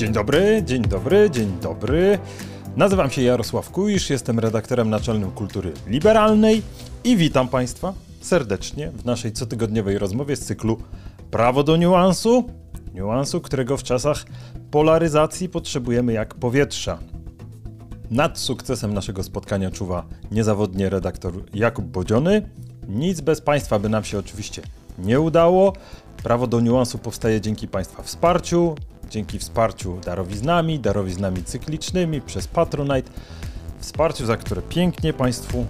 Dzień dobry, dzień dobry, dzień dobry. Nazywam się Jarosław Kuisz, jestem redaktorem naczelnym Kultury Liberalnej i witam Państwa serdecznie w naszej cotygodniowej rozmowie z cyklu Prawo do niuansu. Niuansu, którego w czasach polaryzacji potrzebujemy jak powietrza. Nad sukcesem naszego spotkania czuwa niezawodnie redaktor Jakub Bodziony. Nic bez Państwa by nam się oczywiście nie udało. Prawo do niuansu powstaje dzięki Państwa wsparciu, dzięki wsparciu darowiznami, darowiznami cyklicznymi przez Patronite. Wsparciu, za które pięknie Państwu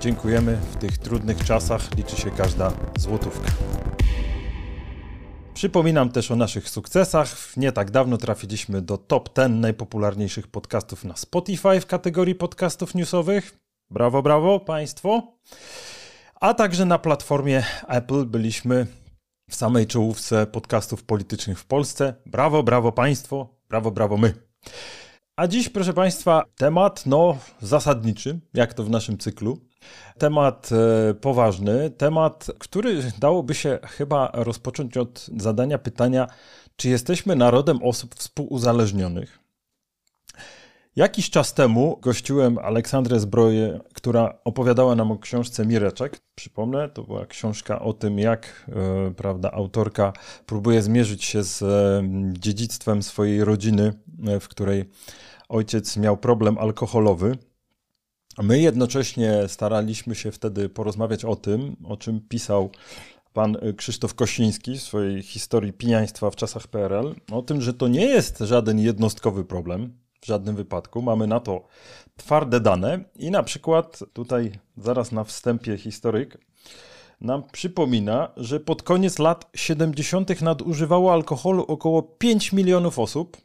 dziękujemy w tych trudnych czasach. Liczy się każda złotówka. Przypominam też o naszych sukcesach. Nie tak dawno trafiliśmy do top 10 najpopularniejszych podcastów na Spotify w kategorii podcastów newsowych. Brawo, brawo, Państwo. A także na platformie Apple byliśmy w samej czołówce podcastów politycznych w Polsce. Brawo, brawo państwo, brawo, brawo my. A dziś, proszę Państwa, temat no zasadniczy, jak to w naszym cyklu. Temat e, poważny, temat, który dałoby się chyba rozpocząć od zadania pytania, czy jesteśmy narodem osób współuzależnionych? Jakiś czas temu gościłem Aleksandrę Zbroję, która opowiadała nam o książce Mireczek. Przypomnę, to była książka o tym, jak e, prawda, autorka próbuje zmierzyć się z e, dziedzictwem swojej rodziny, e, w której ojciec miał problem alkoholowy. My jednocześnie staraliśmy się wtedy porozmawiać o tym, o czym pisał pan Krzysztof Kosiński w swojej historii pijaństwa w czasach PRL, o tym, że to nie jest żaden jednostkowy problem, w żadnym wypadku. Mamy na to twarde dane i na przykład tutaj zaraz na wstępie historyk nam przypomina, że pod koniec lat 70. nadużywało alkoholu około 5 milionów osób,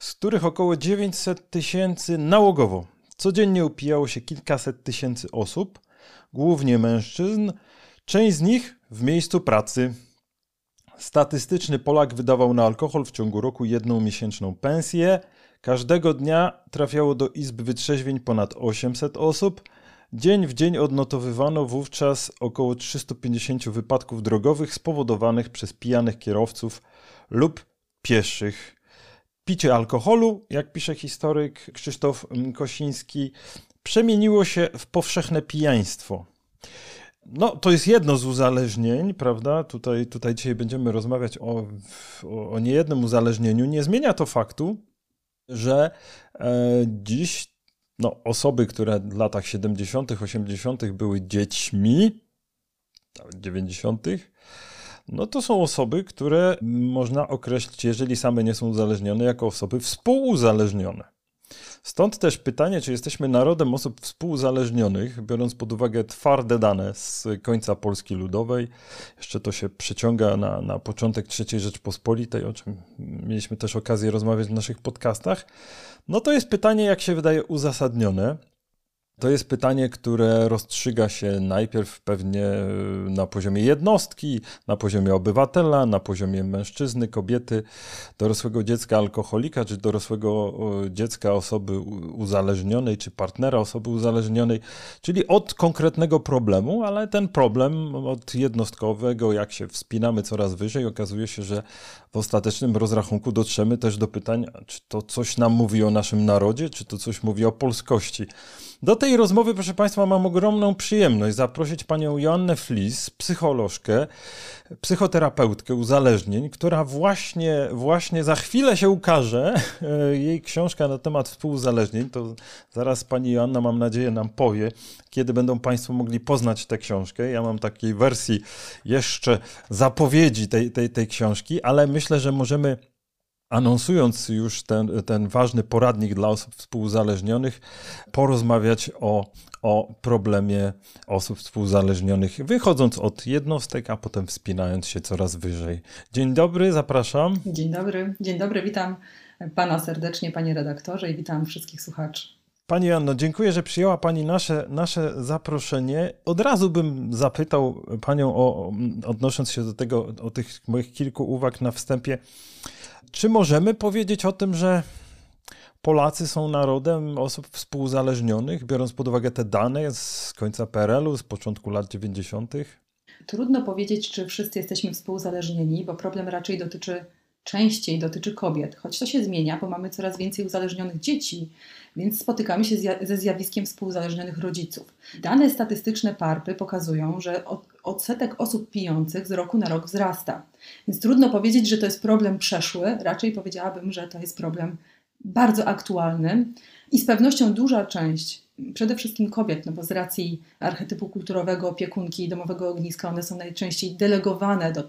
z których około 900 tysięcy nałogowo. Codziennie upijało się kilkaset tysięcy osób, głównie mężczyzn, część z nich w miejscu pracy. Statystyczny Polak wydawał na alkohol w ciągu roku jedną miesięczną pensję, Każdego dnia trafiało do izb wytrzeźwień ponad 800 osób. Dzień w dzień odnotowywano wówczas około 350 wypadków drogowych spowodowanych przez pijanych kierowców lub pieszych. Picie alkoholu, jak pisze historyk Krzysztof Kosiński, przemieniło się w powszechne pijaństwo. No, to jest jedno z uzależnień, prawda? Tutaj, tutaj dzisiaj będziemy rozmawiać o, o, o niejednym uzależnieniu. Nie zmienia to faktu, że e, dziś no, osoby, które w latach 70., 80. były dziećmi, 90., no to są osoby, które można określić, jeżeli same nie są uzależnione, jako osoby współuzależnione. Stąd też pytanie, czy jesteśmy narodem osób współzależnionych, biorąc pod uwagę twarde dane z końca Polski Ludowej. Jeszcze to się przeciąga na, na początek III Rzeczpospolitej, o czym mieliśmy też okazję rozmawiać w naszych podcastach. No to jest pytanie, jak się wydaje, uzasadnione. To jest pytanie, które rozstrzyga się najpierw pewnie e, na poziomie jednostki, na poziomie obywatela, na poziomie mężczyzny, kobiety, dorosłego dziecka alkoholika, czy dorosłego dziecka osoby uzależnionej, czy partnera osoby uzależnionej, czyli od konkretnego problemu, ale ten problem od jednostkowego, jak się wspinamy coraz wyżej, okazuje się, że w ostatecznym rozrachunku dotrzemy też do pytań, czy to coś nam mówi o naszym narodzie, czy to coś mówi o polskości. Do tej rozmowy, proszę Państwa, mam ogromną przyjemność zaprosić panią Joannę Flis, psycholożkę, psychoterapeutkę uzależnień, która właśnie, właśnie za chwilę się ukaże. Jej książka na temat współuzależnień, to zaraz pani Joanna, mam nadzieję, nam powie, kiedy będą Państwo mogli poznać tę książkę. Ja mam takiej wersji jeszcze zapowiedzi tej, tej, tej książki, ale myślę, że możemy anonsując już ten, ten ważny poradnik dla osób współzależnionych, porozmawiać o, o problemie osób współzależnionych, wychodząc od jednostek, a potem wspinając się coraz wyżej. Dzień dobry, zapraszam. Dzień dobry, dzień dobry, witam pana serdecznie, panie redaktorze i witam wszystkich słuchaczy. Pani Janno, dziękuję, że przyjęła Pani nasze, nasze zaproszenie. Od razu bym zapytał Panią, o, odnosząc się do tego, o tych moich kilku uwag na wstępie, czy możemy powiedzieć o tym, że Polacy są narodem osób współzależnionych, biorąc pod uwagę te dane z końca PRL-u, z początku lat 90.? Trudno powiedzieć, czy wszyscy jesteśmy współzależnieni, bo problem raczej dotyczy częściej dotyczy kobiet, choć to się zmienia, bo mamy coraz więcej uzależnionych dzieci, więc spotykamy się ze zjawiskiem współzależnionych rodziców. Dane statystyczne PARPy pokazują, że odsetek osób pijących z roku na rok wzrasta. Więc trudno powiedzieć, że to jest problem przeszły, raczej powiedziałabym, że to jest problem bardzo aktualny i z pewnością duża część przede wszystkim kobiet, no bo z racji archetypu kulturowego opiekunki i domowego ogniska one są najczęściej delegowane do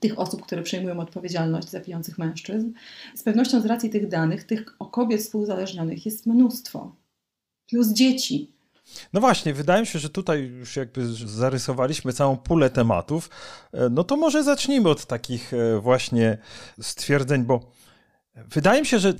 tych osób, które przejmują odpowiedzialność za pijących mężczyzn. Z pewnością z racji tych danych, tych kobiet współzależnionych jest mnóstwo. Plus dzieci. No właśnie, wydaje mi się, że tutaj już jakby zarysowaliśmy całą pulę tematów. E, no to może zacznijmy od takich e, właśnie stwierdzeń, bo wydaje mi się, że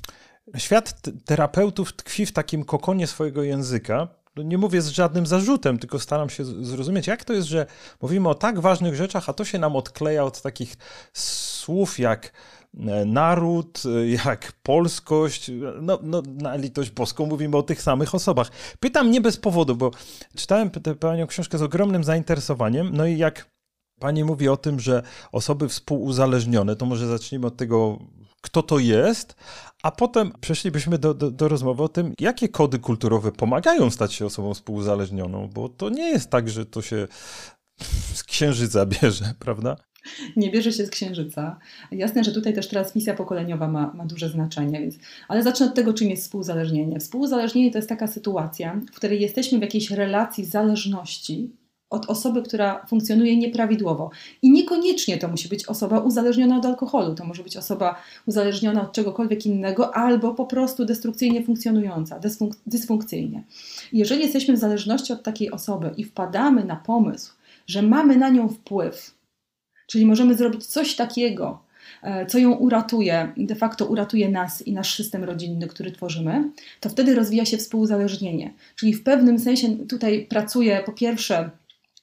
świat terapeutów tkwi w takim kokonie swojego języka, no nie mówię z żadnym zarzutem, tylko staram się zrozumieć, jak to jest, że mówimy o tak ważnych rzeczach, a to się nam odkleja od takich słów jak naród, e, jak polskość, no, no na litość boską mówimy o tych samych osobach. Pytam nie bez powodu, bo czytałem tę panią książkę z ogromnym zainteresowaniem, no i jak pani mówi o tym, że osoby współuzależnione, to może zacznijmy od tego, kto to jest, a potem przeszlibyśmy do, do, do, rozmowy o tym, jakie kody kulturowe pomagają stać się osobą współuzależnioną, bo to nie jest tak, że to się z księżyca bierze, prawda? Nie bierze się z księżyca. Jasne, że tutaj też transmisja pokoleniowa ma, ma duże znaczenie, więc, ale zacznę od tego, czym jest współzależnienie. Współzależnienie to jest taka sytuacja, w której jesteśmy w jakiejś relacji zależności od osoby, która funkcjonuje nieprawidłowo. I niekoniecznie to musi być osoba uzależniona od alkoholu, to może być osoba uzależniona od czegokolwiek innego, albo po prostu destrukcyjnie funkcjonująca, dysfunk dysfunkcyjnie. Jeżeli jesteśmy w zależności od takiej osoby i wpadamy na pomysł, że mamy na nią wpływ, czyli możemy zrobić coś takiego, e, co ją uratuje, de facto uratuje nas i nasz system rodzinny, który tworzymy, to wtedy rozwija się współzależnienie. Czyli w pewnym sensie tutaj pracuje po pierwsze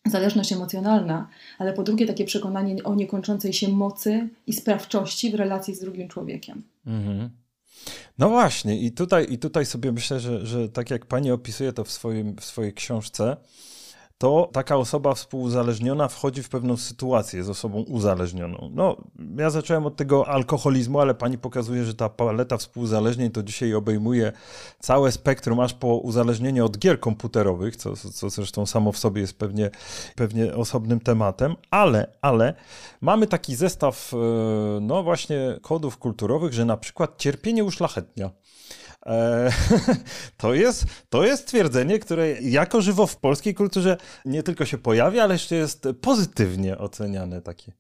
zależność emocjonalna, ale po drugie takie przekonanie o niekończącej się mocy i sprawczości w relacji z drugim człowiekiem. Mhm. No właśnie, i tutaj, i tutaj sobie myślę, że, że tak jak pani opisuje to w, swoim, w swojej książce, to taka osoba współuzależniona wchodzi w pewną sytuację z osobą uzależnioną. No, ja zacząłem od tego alkoholizmu, ale pani pokazuje, że ta paleta współuzależnień to dzisiaj obejmuje całe spektrum, aż po uzależnienie od gier komputerowych, co, co zresztą samo w sobie jest pewnie, pewnie osobnym tematem, ale, ale mamy taki zestaw, e, no właśnie, kodów kulturowych, że na przykład cierpienie uszlachetnia. E, to jest, to jest twierdzenie, które jako żywo w polskiej kulturze nie tylko się pojawia, ale jeszcze jest pozytywnie oceniane takie.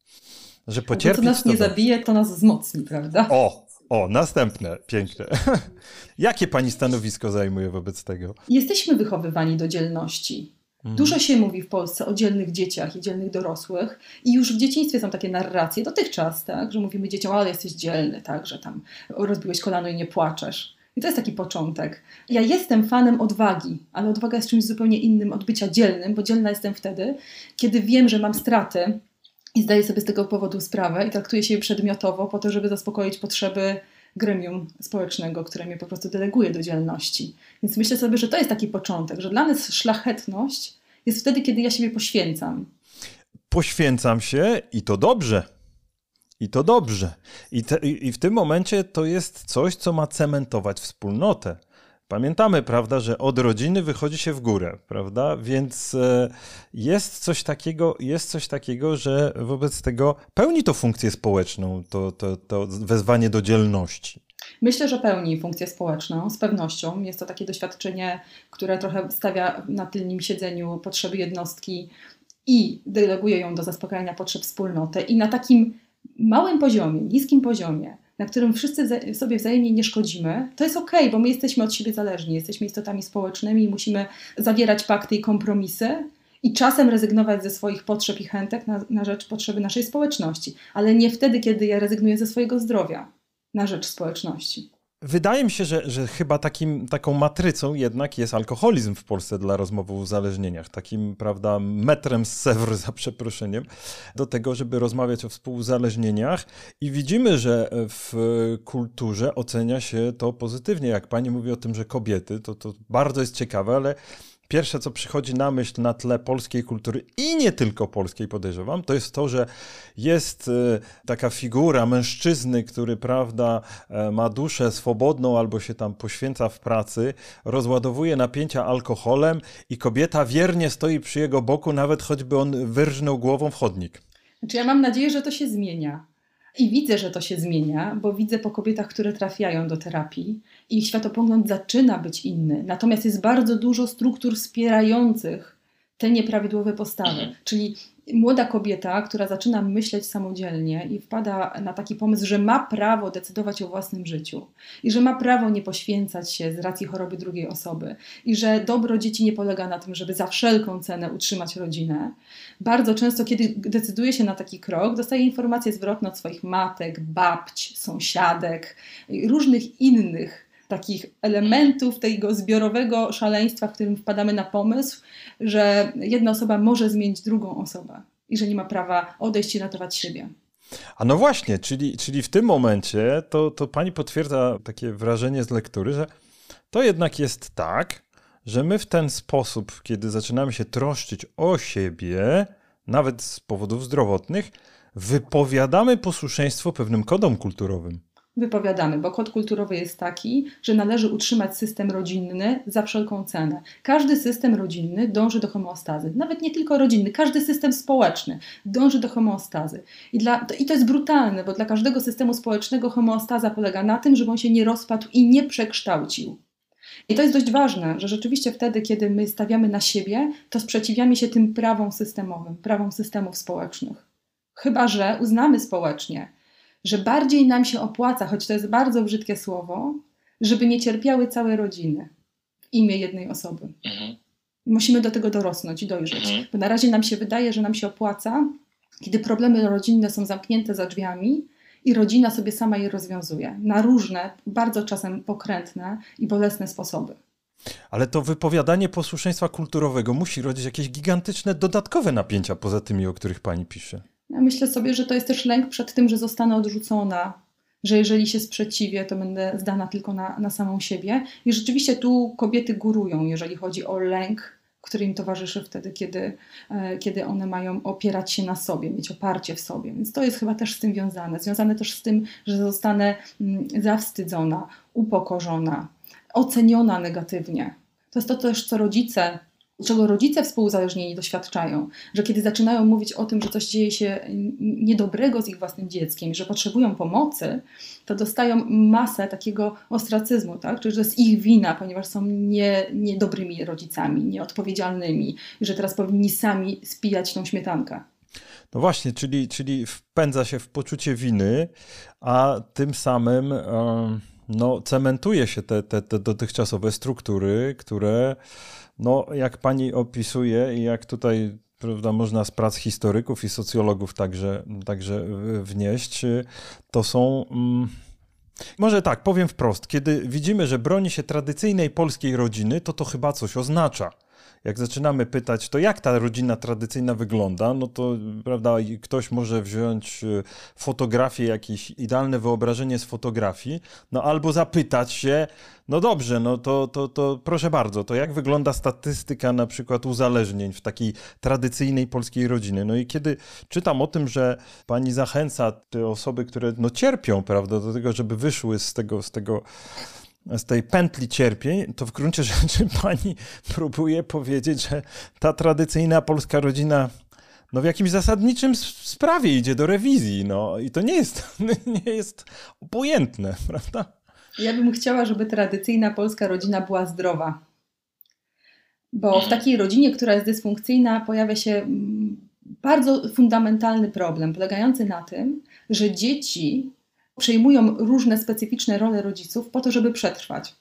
Że pocierpieć to, co nas nie zabije, to nas wzmocni, prawda? O, o, następne, piękne. Jakie pani stanowisko zajmuje wobec tego? Jesteśmy wychowywani do dzielności. Mhm. Dużo się mówi w Polsce o dzielnych dzieciach i dzielnych dorosłych i już w dzieciństwie są takie narracje, dotychczas, tak, że mówimy dzieciom, ale jesteś dzielny, tak, że tam rozbiłeś kolano i nie płaczesz. I to jest taki początek. Ja jestem fanem odwagi, ale odwaga jest czymś zupełnie innym od bycia dzielnym, bo dzielna jestem wtedy, kiedy wiem, że mam straty i zdaję sobie z tego powodu sprawę i traktuję się przedmiotowo po to, żeby zaspokoić potrzeby gremium społecznego, które mnie po prostu deleguje do dzielności. Więc myślę sobie, że to jest taki początek, że dla nas szlachetność jest wtedy, kiedy ja siebie poświęcam. Poświęcam się i to dobrze. I to dobrze. I, te, I w tym momencie to jest coś, co ma cementować wspólnotę. Pamiętamy, prawda, że od rodziny wychodzi się w górę, prawda? Więc e, jest coś takiego, jest coś takiego, że wobec tego pełni to funkcję społeczną, to, to, to wezwanie do dzielności. Myślę, że pełni funkcję społeczną, z pewnością. Jest to takie doświadczenie, które trochę stawia na tylnym siedzeniu potrzeby jednostki i deleguje ją do zaspokajania potrzeb wspólnoty. I na takim małym poziomie, niskim poziomie, na którym wszyscy sobie wzajemnie nie szkodzimy, to jest ok, bo my jesteśmy od siebie zależni, jesteśmy istotami społecznymi i musimy zawierać pakty i kompromisy i czasem rezygnować ze swoich potrzeb i chętek na, na rzecz potrzeby naszej społeczności, ale nie wtedy, kiedy ja rezygnuję ze swojego zdrowia na rzecz społeczności. Wydaje mi się, że, że chyba takim, taką matrycą jednak jest alkoholizm w Polsce dla rozmowy o uzależnieniach. Takim, prawda, metrem z Sewr, za przeproszeniem, do tego, żeby rozmawiać o współuzależnieniach. I widzimy, że w kulturze ocenia się to pozytywnie. Jak pani mówi o tym, że kobiety, to, to bardzo jest ciekawe, ale pierwsze, co przychodzi na myśl na tle polskiej kultury i nie tylko polskiej, podejrzewam, to jest to, że jest e, taka figura mężczyzny, który, prawda, e, ma duszę swobodną albo się tam poświęca w pracy, rozładowuje napięcia alkoholem i kobieta wiernie stoi przy jego boku, nawet choćby on wyrżnął głową w chodnik. Znaczy ja mam nadzieję, że to się zmienia. I widzę, że to się zmienia, bo widzę po kobietach, które trafiają do terapii, ich światopogląd zaczyna być inny. Natomiast jest bardzo dużo struktur wspierających te nieprawidłowe postawy. Mhm. Czyli młoda kobieta, która zaczyna myśleć samodzielnie i wpada na taki pomysł, że ma prawo decydować o własnym życiu i że ma prawo nie poświęcać się z racji choroby drugiej osoby i że dobro dzieci nie polega na tym, żeby za wszelką cenę utrzymać rodzinę. Bardzo często, kiedy decyduje się na taki krok, dostaje informacje zwrotne od swoich matek, babć, sąsiadek i różnych innych takich elementów tego zbiorowego szaleństwa, w którym wpadamy na pomysł, że jedna osoba może zmienić drugą osobę i że nie ma prawa odejść i ratować siebie. A no właśnie, czyli, czyli w tym momencie to, to pani potwierdza takie wrażenie z lektury, że to jednak jest tak, że my w ten sposób, kiedy zaczynamy się troszczyć o siebie, nawet z powodów zdrowotnych, wypowiadamy posłuszeństwo pewnym kodom kulturowym wypowiadamy, bo kod kulturowy jest taki, że należy utrzymać system rodzinny za wszelką cenę. Każdy system rodzinny dąży do homeostazy. Nawet nie tylko rodzinny, każdy system społeczny dąży do homeostazy. I, dla, I to jest brutalne, bo dla każdego systemu społecznego homeostaza polega na tym, żeby on się nie rozpadł i nie przekształcił. I to jest dość ważne, że rzeczywiście wtedy, kiedy my stawiamy na siebie, to sprzeciwiamy się tym prawom systemowym, prawom systemów społecznych. Chyba, że uznamy społecznie, że bardziej nam się opłaca, choć to jest bardzo brzydkie słowo, żeby nie cierpiały całe rodziny w imię jednej osoby. Mhm. Musimy do tego dorosnąć i dojrzeć, mhm. bo na razie nam się wydaje, że nam się opłaca, kiedy problemy rodzinne są zamknięte za drzwiami i rodzina sobie sama je rozwiązuje na różne, bardzo czasem pokrętne i bolesne sposoby. Ale to wypowiadanie posłuszeństwa kulturowego musi rodzić jakieś gigantyczne dodatkowe napięcia poza tymi, o których pani pisze. Ja myślę sobie, że to jest też lęk przed tym, że zostanę odrzucona, że jeżeli się sprzeciwię, to będę zdana tylko na, na samą siebie. I rzeczywiście tu kobiety górują, jeżeli chodzi o lęk, który im towarzyszy wtedy, kiedy, e, kiedy one mają opierać się na sobie, mieć oparcie w sobie. Więc to jest chyba też z tym związane. Związane też z tym, że zostanę mm, zawstydzona, upokorzona, oceniona negatywnie. To jest to też, co rodzice czego rodzice współuzależnieni doświadczają, że kiedy zaczynają mówić o tym, że coś dzieje się niedobrego z ich własnym dzieckiem, że potrzebują pomocy, to dostają masę takiego ostracyzmu, tak? czyli że to jest ich wina, ponieważ są nie, niedobrymi rodzicami, nieodpowiedzialnymi że teraz powinni sami spijać tą śmietankę. No właśnie, czyli, czyli wpędza się w poczucie winy, a tym samym no, cementuje się te, te, te dotychczasowe struktury, które no, jak pani opisuje i jak tutaj prawda, można z prac historyków i socjologów także, także wnieść, to są. Mm, może tak, powiem wprost. Kiedy widzimy, że broni się tradycyjnej polskiej rodziny, to to chyba coś oznacza jak zaczynamy pytać, to jak ta rodzina tradycyjna wygląda, no to prawda, ktoś może wziąć e, fotografię, jakieś idealne wyobrażenie z fotografii, no albo zapytać się, no dobrze, no to, to, to proszę bardzo, to jak wygląda statystyka na przykład uzależnień w takiej tradycyjnej polskiej rodziny? No i kiedy czytam o tym, że pani zachęca te osoby, które no cierpią, prawda, do tego, żeby wyszły z tego, z tego z tej pętli cierpień, to w gruncie rzeczy pani próbuje powiedzieć, że ta tradycyjna polska rodzina no w jakimś zasadniczym sprawie idzie do rewizji, no i to nie jest, nie jest obojętne, prawda? Ja bym chciała, żeby tradycyjna polska rodzina była zdrowa. Bo w takiej rodzinie, która jest dysfunkcyjna, pojawia się mm, bardzo fundamentalny problem, polegający na tym, że dzieci przejmują różne specyficzne role rodziców po to, żeby przetrwać.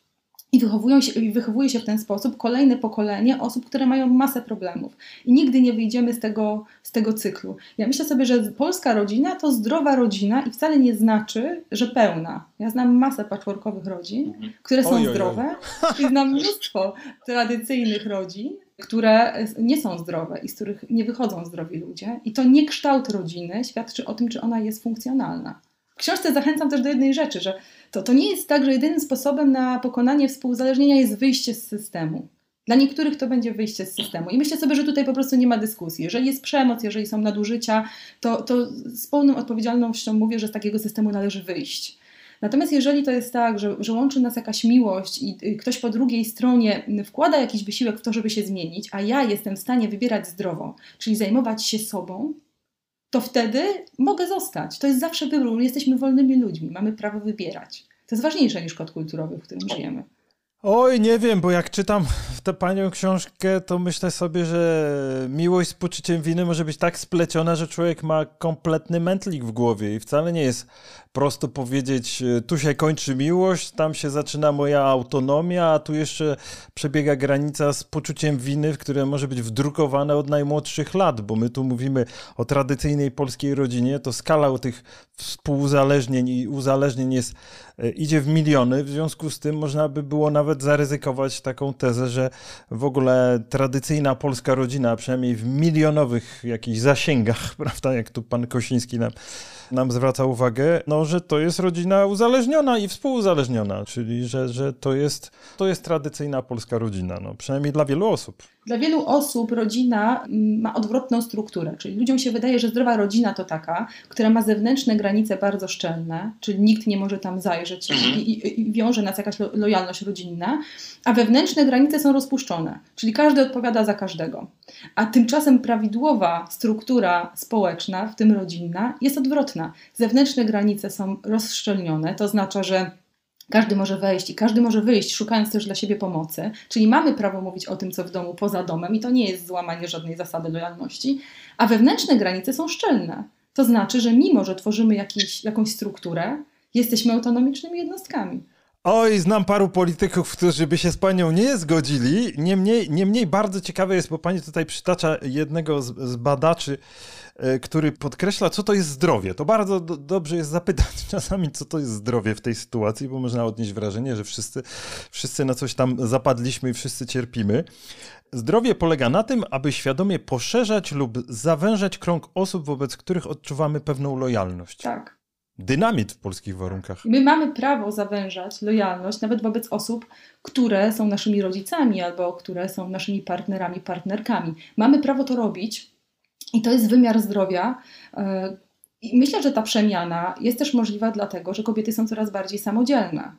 I, wychowują się, I wychowuje się w ten sposób kolejne pokolenie osób, które mają masę problemów. I nigdy nie wyjdziemy z tego, z tego cyklu. Ja myślę sobie, że polska rodzina to zdrowa rodzina i wcale nie znaczy, że pełna. Ja znam masę patchworkowych rodzin, mhm. które są zdrowe i znam mnóstwo tradycyjnych rodzin, które nie są zdrowe i z których nie wychodzą zdrowi ludzie. I to nie kształt rodziny świadczy o tym, czy ona jest funkcjonalna. W książce zachęcam też do jednej rzeczy, że to, to nie jest tak, że jedynym sposobem na pokonanie współuzależnienia jest wyjście z systemu. Dla niektórych to będzie wyjście z systemu. I myślę sobie, że tutaj po prostu nie ma dyskusji. Jeżeli jest przemoc, jeżeli są nadużycia, to, to z pełną odpowiedzialnością mówię, że z takiego systemu należy wyjść. Natomiast jeżeli to jest tak, że, że łączy nas jakaś miłość i ktoś po drugiej stronie wkłada jakiś wysiłek w to, żeby się zmienić, a ja jestem w stanie wybierać zdrowo, czyli zajmować się sobą, to wtedy mogę zostać. To jest zawsze wybór. Jesteśmy wolnymi ludźmi, mamy prawo wybierać. To jest ważniejsze niż kod kulturowy, w którym żyjemy. Oj, nie wiem, bo jak czytam tę panią książkę, to myślę sobie, że miłość z poczuciem winy może być tak spleciona, że człowiek ma kompletny mętlik w głowie i wcale nie jest prosto powiedzieć, e, tu się kończy miłość, tam się zaczyna moja autonomia, a tu jeszcze przebiega granica z poczuciem winy, które może być wdrukowane od najmłodszych lat, bo my tu mówimy o tradycyjnej polskiej rodzinie, to skala tych współuzależnień i uzależnień jest, e, idzie w miliony, w związku z tym można by było nawet zaryzykować taką tezę, że w ogóle tradycyjna polska rodzina, przynajmniej w milionowych jakichś zasięgach, prawda, jak tu pan Kosiński nam nam zwraca uwagę, no, że to jest rodzina uzależniona i współuzależniona, czyli że, że to, jest, to jest tradycyjna polska rodzina, no, przynajmniej dla wielu osób. Dla wielu osób rodzina mm, ma odwrotną strukturę, czyli ludziom się wydaje, że zdrowa rodzina to taka, która ma zewnętrzne granice bardzo szczelne, czyli nikt nie może tam zajrzeć i, i, i wiąże nas jakaś lo, lojalność rodzinna, a wewnętrzne granice są rozpuszczone, czyli każdy odpowiada za każdego. A tymczasem prawidłowa struktura społeczna, w tym rodzinna, jest odwrotna. Zewnętrzne granice są rozszczelnione, to oznacza, że każdy może wejść i każdy może wyjść, szukając też dla siebie pomocy. Czyli mamy prawo mówić o tym, co w domu poza domem, i to nie jest złamanie żadnej zasady lojalności, a wewnętrzne granice są szczelne. To znaczy, że mimo, że tworzymy jakiś, jakąś strukturę, jesteśmy autonomicznymi jednostkami. Oj, znam paru polityków, którzy by się z panią nie zgodzili. Niemniej, niemniej bardzo ciekawe jest, bo pani tutaj przytacza jednego z, z badaczy, e, który podkreśla, co to jest zdrowie. To bardzo do, dobrze jest zapytać czasami, co to jest zdrowie w tej sytuacji, bo można odnieść wrażenie, że wszyscy, wszyscy na coś tam zapadliśmy i wszyscy cierpimy. Zdrowie polega na tym, aby świadomie poszerzać lub zawężać krąg osób, wobec których odczuwamy pewną lojalność. Tak dynamit w polskich warunkach. My mamy prawo zawężać lojalność nawet wobec osób, które są naszymi rodzicami albo które są naszymi partnerami, partnerkami. Mamy prawo to robić i to jest wymiar zdrowia. E, I myślę, że ta przemiana jest też możliwa dlatego, że kobiety są coraz bardziej samodzielne.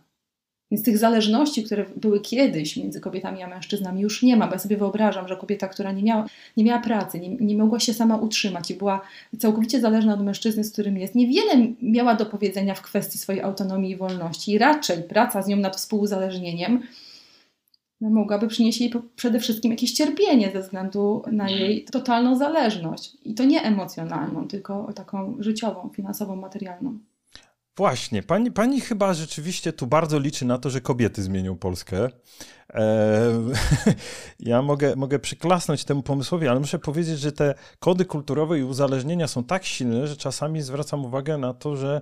Więc tych zależności, które były kiedyś między kobietami a mężczyznami, już nie ma. Bo ja sobie wyobrażam, że kobieta, która nie miała, nie miała pracy, nie, nie mogła się sama utrzymać i była całkowicie zależna od mężczyzny, z którym jest, niewiele miała do powiedzenia w kwestii swojej autonomii i wolności. I raczej praca z nią nad współuzależnieniem no, mogłaby przynieść jej przede wszystkim jakieś cierpienie ze względu na jej totalną zależność. I to nie emocjonalną, tylko taką życiową, finansową, materialną. Właśnie, pani, pani chyba rzeczywiście tu bardzo liczy na to, że kobiety zmienią Polskę. E, ja mogę, mogę przyklasnąć temu pomysłowi, ale muszę powiedzieć, że te kody kulturowe i uzależnienia są tak silne, że czasami zwracam uwagę na to, że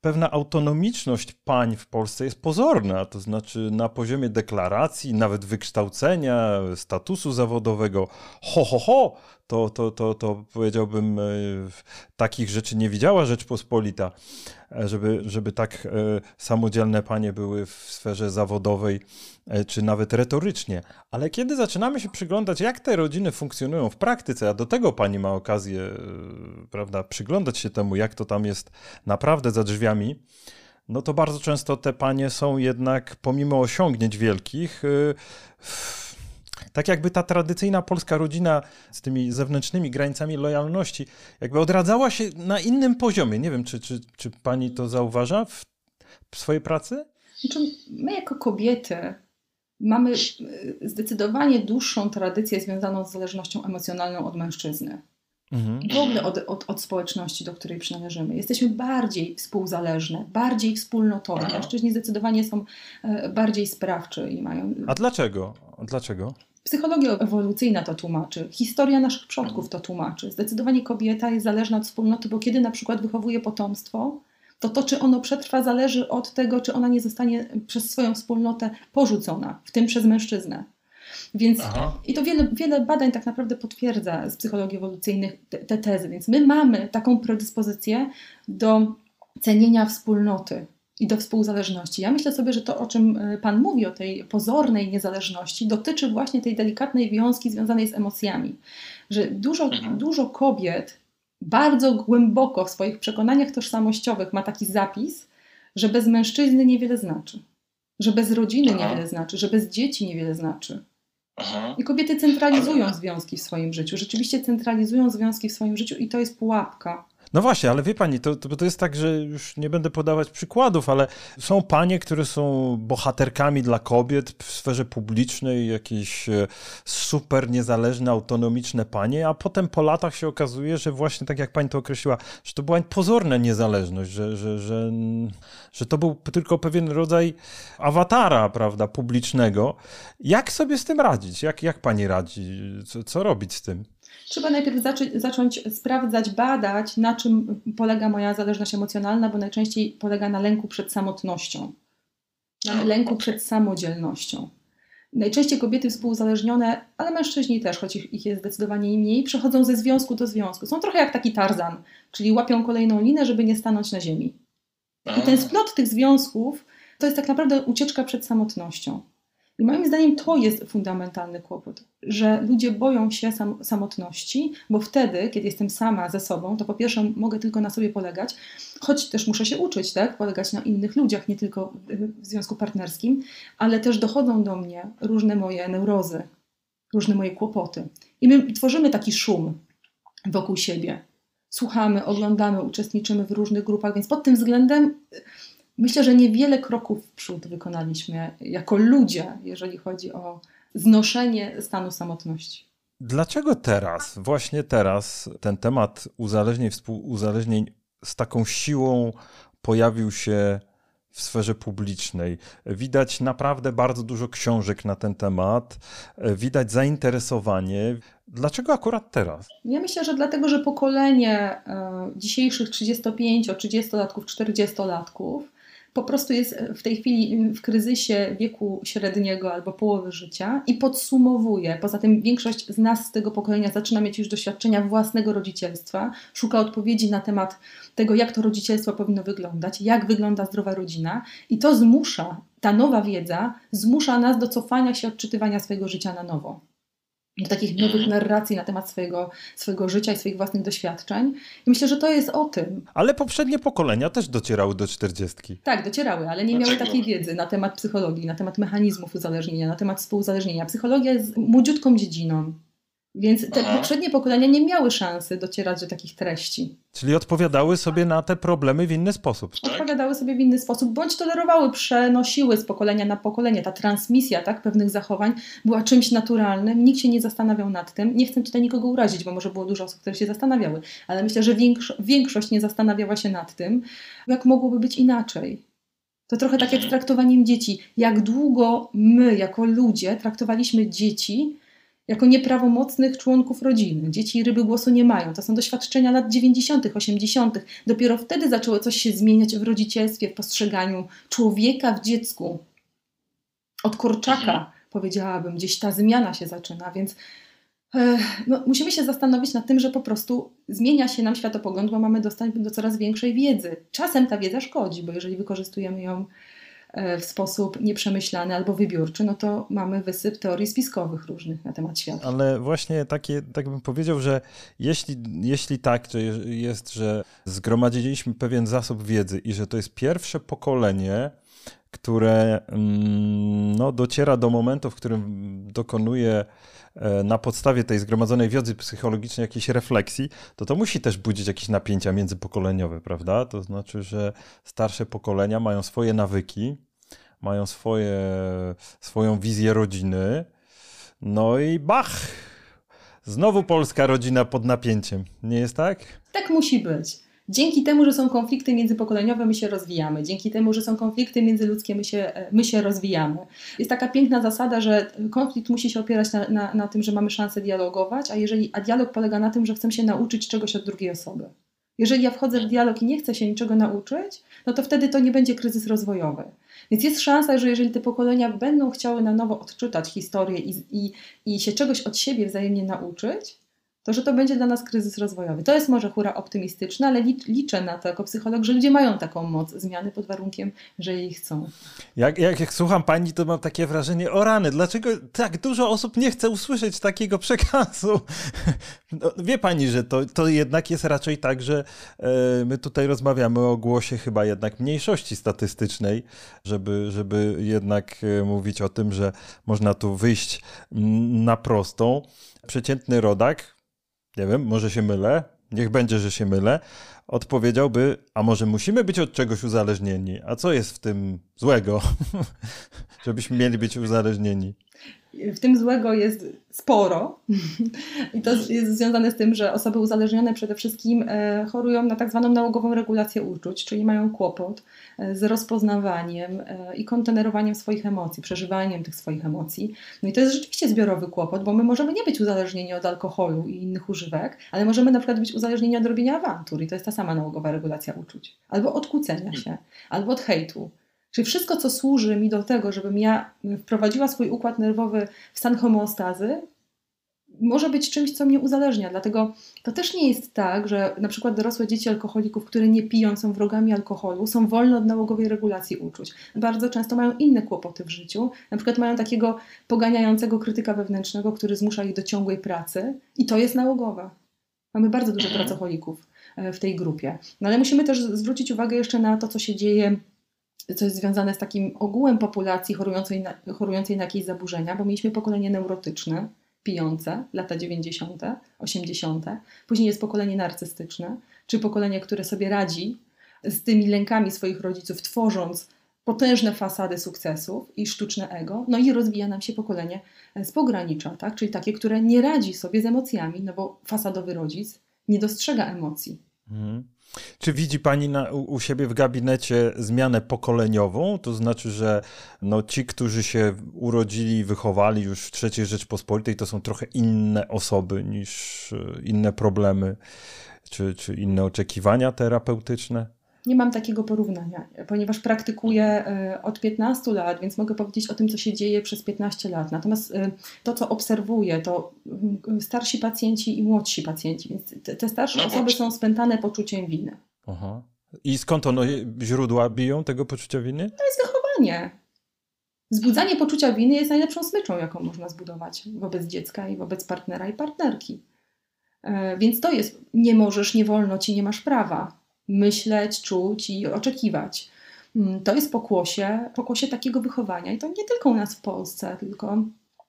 pewna autonomiczność pań w Polsce jest pozorna, to znaczy na poziomie deklaracji, nawet wykształcenia, statusu zawodowego. Ho, ho, ho, to, to, to, to powiedziałbym, e, takich rzeczy nie widziała Rzeczpospolita, żeby, żeby tak e, samodzielne panie były w sferze zawodowej, czy nawet retorycznie. Ale kiedy zaczynamy się przyglądać, jak te rodziny funkcjonują w praktyce, a do tego pani ma okazję, prawda, przyglądać się temu, jak to tam jest naprawdę za drzwiami, no to bardzo często te panie są jednak, pomimo osiągnięć wielkich, w tak jakby ta tradycyjna polska rodzina z tymi zewnętrznymi granicami lojalności jakby odradzała się na innym poziomie. Nie wiem, czy, czy, czy pani to zauważa w, w swojej pracy? Znaczy, my jako kobiety mamy zdecydowanie dłuższą tradycję związaną z zależnością emocjonalną od mężczyzny. Mhm. W ogóle od, od, od, społeczności, do której przynależymy. Jesteśmy bardziej współzależne, bardziej wspólnotowe. Mężczyźni zdecydowanie są e, bardziej sprawczy i mają. A dlaczego? Dlaczego? Psychologia ewolucyjna to tłumaczy, historia naszych przodków to tłumaczy. Zdecydowanie kobieta jest zależna od wspólnoty, bo kiedy na przykład wychowuje potomstwo, to to, czy ono przetrwa, zależy od tego, czy ona nie zostanie przez swoją wspólnotę porzucona, w tym przez mężczyznę. Więc Aha. i to wiele, wiele badań tak naprawdę potwierdza z psychologii ewolucyjnych te, te tezy. Więc my mamy taką predyspozycję do cenienia wspólnoty i do współzależności. Ja myślę sobie, że to, o czym e, Pan mówi, o tej pozornej niezależności, dotyczy właśnie tej delikatnej wiązki związanej z emocjami. Że dużo, mhm. dużo kobiet bardzo głęboko w swoich przekonaniach tożsamościowych ma taki zapis, że bez mężczyzny niewiele znaczy, że bez rodziny Aha. niewiele znaczy, że bez dzieci niewiele znaczy. Aha. I kobiety centralizują związki w swoim życiu. Rzeczywiście centralizują związki w swoim życiu i to jest pułapka. No właśnie, ale wie pani, to, to, to jest tak, że już nie będę podawać przykładów, ale są panie, które są bohaterkami dla kobiet w sferze publicznej, jakieś e, super niezależne, autonomiczne panie, a potem po latach się okazuje, że właśnie tak jak pani to określiła, że to była pozorna niezależność, że, że, że, że to był tylko pewien rodzaj awatara, prawda, publicznego. Jak sobie z tym radzić? Jak, jak pani radzi? Co, co robić z tym? Trzeba najpierw zacząć, zacząć sprawdzać, badać, na czym polega moja zależność emocjonalna, bo najczęściej polega na lęku przed samotnością, na lęku przed samodzielnością. Najczęściej kobiety współzależnione, ale mężczyźni też, choć ich, ich jest zdecydowanie mniej, przechodzą ze związku do związku. Są trochę jak taki tarzan, czyli łapią kolejną linę, żeby nie stanąć na ziemi. I ten splot tych związków to jest tak naprawdę ucieczka przed samotnością. I moim zdaniem to jest fundamentalny kłopot, że ludzie boją się sam, samotności, bo wtedy, kiedy jestem sama ze sobą, to po pierwsze mogę tylko na sobie polegać, choć też muszę się uczyć, tak? Polegać na innych ludziach, nie tylko w związku partnerskim, ale też dochodzą do mnie różne moje neurozy, różne moje kłopoty. I my tworzymy taki szum wokół siebie. Słuchamy, oglądamy, uczestniczymy w różnych grupach, więc pod tym względem Myślę, że niewiele kroków w przód wykonaliśmy jako ludzie, jeżeli chodzi o znoszenie stanu samotności. Dlaczego teraz, właśnie teraz, ten temat uzależnień, współuzależnień z taką siłą pojawił się w sferze publicznej. Widać naprawdę bardzo dużo książek na ten temat, widać zainteresowanie. Dlaczego akurat teraz? Ja myślę, że dlatego, że pokolenie e, dzisiejszych 35, 30-latków, 40-latków po prostu jest w tej chwili w kryzysie wieku średniego albo połowy życia i podsumowuje. Poza tym większość z nas z tego pokolenia zaczyna mieć już doświadczenia własnego rodzicielstwa, szuka odpowiedzi na temat tego, jak to rodzicielstwo powinno wyglądać, jak wygląda zdrowa rodzina i to zmusza, ta nowa wiedza zmusza nas do cofania się, odczytywania swojego życia na nowo do takich nowych mhm. narracji na temat swojego, swojego życia i swoich własnych doświadczeń. I myślę, że to jest o tym. Ale poprzednie pokolenia też docierały do czterdziestki. Tak, docierały, ale nie miały takiej wiedzy na temat psychologii, na temat mechanizmów uzależnienia, na temat współuzależnienia. Psychologia jest młodziutką dziedziną. Więc te Aha. poprzednie pokolenia nie miały szansy docierać do takich treści. Czyli odpowiadały sobie na te problemy w inny sposób. Tak? Odpowiadały sobie w inny sposób, bądź tolerowały, przenosiły z pokolenia na pokolenie. Ta transmisja tak, pewnych zachowań była czymś naturalnym. Nikt się nie zastanawiał nad tym. Nie chcę tutaj nikogo urazić, bo może było dużo osób, które się zastanawiały, ale myślę, że większość nie zastanawiała się nad tym, jak mogłoby być inaczej. To trochę tak jak z traktowaniem dzieci. Jak długo my, jako ludzie, traktowaliśmy dzieci jako nieprawomocnych członków rodziny. Dzieci ryby głosu nie mają. To są doświadczenia lat 90., 80. Dopiero wtedy zaczęło coś się zmieniać w rodzicielstwie, w postrzeganiu człowieka w dziecku. Od kurczaka, mhm. powiedziałabym, gdzieś ta zmiana się zaczyna, więc e, no, musimy się zastanowić nad tym, że po prostu zmienia się nam światopogląd, bo mamy dostęp do coraz większej wiedzy. Czasem ta wiedza szkodzi, bo jeżeli wykorzystujemy ją w sposób nieprzemyślany albo wybiórczy, no to mamy wysyp teorii spiskowych różnych na temat świata. Ale właśnie takie, tak bym powiedział, że jeśli, jeśli tak, to jest, że zgromadziliśmy pewien zasób wiedzy i że to jest pierwsze pokolenie, które mm, no, dociera do momentu, w którym dokonuje e, na podstawie tej zgromadzonej wiedzy psychologicznej jakiejś refleksji, to to musi też budzić jakieś napięcia międzypokoleniowe, prawda? To znaczy, że starsze pokolenia mają swoje nawyki, mają swoje, swoją wizję rodziny. No i bach! Znowu polska rodzina pod napięciem, nie jest tak? Tak musi być. Dzięki temu, że są konflikty międzypokoleniowe, my się rozwijamy. Dzięki temu, że są konflikty międzyludzkie, my się, my się rozwijamy. Jest taka piękna zasada, że konflikt musi się opierać na, na, na tym, że mamy szansę dialogować, a, jeżeli, a dialog polega na tym, że chcemy się nauczyć czegoś od drugiej osoby. Jeżeli ja wchodzę w dialog i nie chcę się niczego nauczyć, no to wtedy to nie będzie kryzys rozwojowy. Więc jest szansa, że jeżeli te pokolenia będą chciały na nowo odczytać historię i, i, i się czegoś od siebie wzajemnie nauczyć, to że to będzie dla nas kryzys rozwojowy. To jest może hura optymistyczna, ale liczę na to jako psycholog, że ludzie mają taką moc zmiany pod warunkiem, że jej chcą. Jak, jak, jak słucham pani, to mam takie wrażenie, o rany, dlaczego tak dużo osób nie chce usłyszeć takiego przekazu? No, wie pani, że to, to jednak jest raczej tak, że e, my tutaj rozmawiamy o głosie chyba jednak mniejszości statystycznej, żeby, żeby jednak e, mówić o tym, że można tu wyjść na prostą. Przeciętny rodak, nie wiem, może się mylę, niech będzie, że się mylę, odpowiedziałby, a może musimy być od czegoś uzależnieni? A co jest w tym złego, żebyśmy mieli być uzależnieni? W tym złego jest sporo. I to jest związane z tym, że osoby uzależnione przede wszystkim e, chorują na tak zwaną nałogową regulację uczuć, czyli mają kłopot e, z rozpoznawaniem e, i kontenerowaniem swoich emocji, przeżywaniem tych swoich emocji. No i to jest rzeczywiście zbiorowy kłopot, bo my możemy nie być uzależnieni od alkoholu i innych używek, ale możemy na przykład być uzależnieni od robienia awantur i to jest ta sama nałogowa regulacja uczuć. Albo od kłócenia się, albo od hejtu Czyli wszystko, co służy mi do tego, żebym ja wprowadziła swój układ nerwowy w stan homeostazy, może być czymś, co mnie uzależnia. Dlatego to też nie jest tak, że na przykład dorosłe dzieci alkoholików, które nie piją, są wrogami alkoholu, są wolne od nałogowej regulacji uczuć. Bardzo często mają inne kłopoty w życiu. Na przykład mają takiego poganiającego krytyka wewnętrznego, który zmusza ich do ciągłej pracy i to jest nałogowa. Mamy bardzo dużo pracocholików e, w tej grupie. No ale musimy też zwrócić uwagę jeszcze na to, co się dzieje co jest związane z takim ogółem populacji chorującej na, chorującej na jakieś zaburzenia, bo mieliśmy pokolenie neurotyczne, pijące, lata 90., 80., później jest pokolenie narcystyczne, czy pokolenie, które sobie radzi z tymi lękami swoich rodziców, tworząc potężne fasady sukcesów i sztuczne ego, no i rozwija nam się pokolenie z pogranicza, tak? czyli takie, które nie radzi sobie z emocjami, no bo fasadowy rodzic nie dostrzega emocji. Mhm. Czy widzi Pani na, u, siebie w gabinecie zmianę pokoleniową? To znaczy, że no, ci, którzy się urodzili, wychowali już w III Rzeczpospolitej, to są trochę inne osoby niż e, inne problemy czy, czy inne oczekiwania terapeutyczne? Nie mam takiego porównania, ponieważ praktykuję e, od 15 lat, więc mogę powiedzieć o tym, co się dzieje przez 15 lat. Natomiast e, to, co obserwuję, to mm, starsi pacjenci i młodsi pacjenci, więc te starsze no osoby są spętane poczuciem winy. Aha. I skąd ono źródła biją tego poczucia winy? To jest wychowanie. Zbudzanie poczucia winy jest najlepszą smyczą, jaką można zbudować wobec dziecka i wobec partnera i partnerki. E, więc to jest, nie możesz, nie wolno ci, nie masz prawa myśleć, czuć i oczekiwać. Mm, to jest pokłosie, pokłosie takiego wychowania i to nie tylko u nas w Polsce, tylko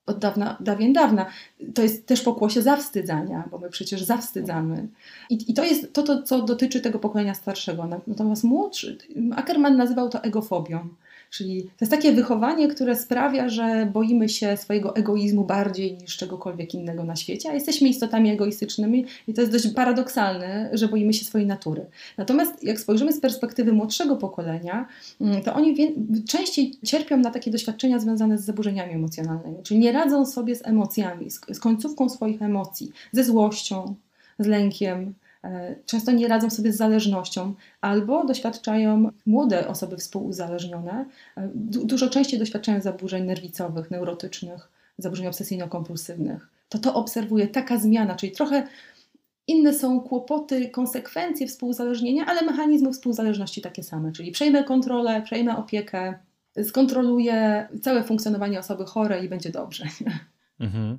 od dawna, dawien dawna. To jest też pokłosie zawstydzania, bo my przecież zawstydzamy. I, I, to jest to, to, co dotyczy tego pokolenia starszego. Natomiast młodszy, Ackerman nazywał to egofobią. Czyli to jest takie wychowanie, które sprawia, że boimy się swojego egoizmu bardziej niż czegokolwiek innego na świecie, a jesteśmy istotami egoistycznymi i to jest dość paradoksalne, że boimy się swojej natury. Natomiast jak spojrzymy z perspektywy młodszego pokolenia, mm, to oni częściej cierpią na takie doświadczenia związane z zaburzeniami emocjonalnymi, czyli nie radzą sobie z emocjami, z, końcówką swoich emocji, ze złością, z lękiem, często nie radzą sobie z zależnością, albo doświadczają młode osoby współuzależnione, e, dużo częściej doświadczają zaburzeń nerwicowych, neurotycznych, zaburzeń obsesyjno-kompulsywnych. To to obserwuje taka zmiana, czyli trochę inne są kłopoty, konsekwencje współuzależnienia, ale mechanizmy współzależności takie same, czyli przejmę kontrolę, przejmę opiekę, skontroluję całe funkcjonowanie osoby chorej i będzie dobrze. Mhm.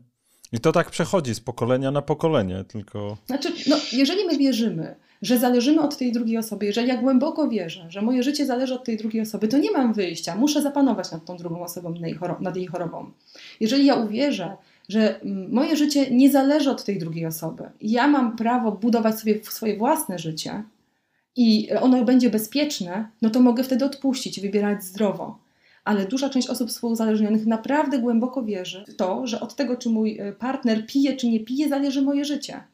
I to tak przechodzi z pokolenia na pokolenie, tylko. Znaczy, no, jeżeli my wierzymy, że zależymy od tej drugiej osoby, jeżeli ja głęboko wierzę, że moje życie zależy od tej drugiej osoby, to nie mam wyjścia, muszę zapanować nad tą drugą osobą, nad jej chorobą. Jeżeli ja uwierzę, że mm, moje życie nie zależy od tej drugiej osoby, ja mam prawo budować sobie swoje własne życie i ono będzie bezpieczne, no to mogę wtedy odpuścić, wybierać zdrowo ale duża część osób współuzależnionych naprawdę głęboko wierzy w to, że od tego, czy mój e, partner pije, czy nie pije, zależy moje życie.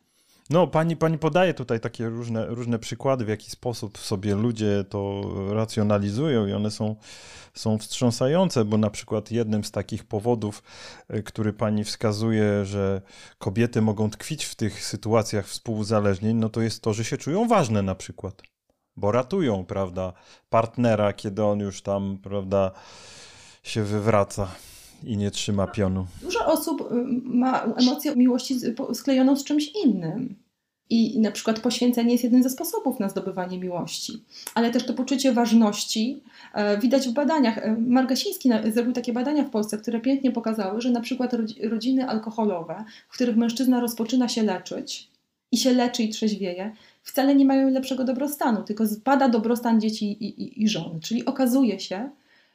No, pani, pani podaje tutaj takie różne, różne przykłady, w jaki sposób sobie ludzie to racjonalizują i one są, są wstrząsające, bo na przykład jednym z takich powodów, e, który pani wskazuje, że kobiety mogą tkwić w tych sytuacjach współuzależnień, no to jest to, że się czują ważne na przykład, bo ratują, prawda, partnera, kiedy on już tam, prawda, się wywraca i nie trzyma pionu. Dużo osób y, ma emocję miłości sklejoną z czymś innym. I na przykład poświęcenie jest jednym ze sposobów na zdobywanie miłości. Ale też to poczucie ważności e, widać w badaniach. E, Margasiński zrobił takie badania w Polsce, które pięknie pokazały, że na przykład rodziny alkoholowe, w których mężczyzna rozpoczyna się leczyć i się leczy i trzeźwieje, wcale nie mają lepszego dobrostanu, tylko spada dobrostan dzieci i, i, i żon. Czyli okazuje się,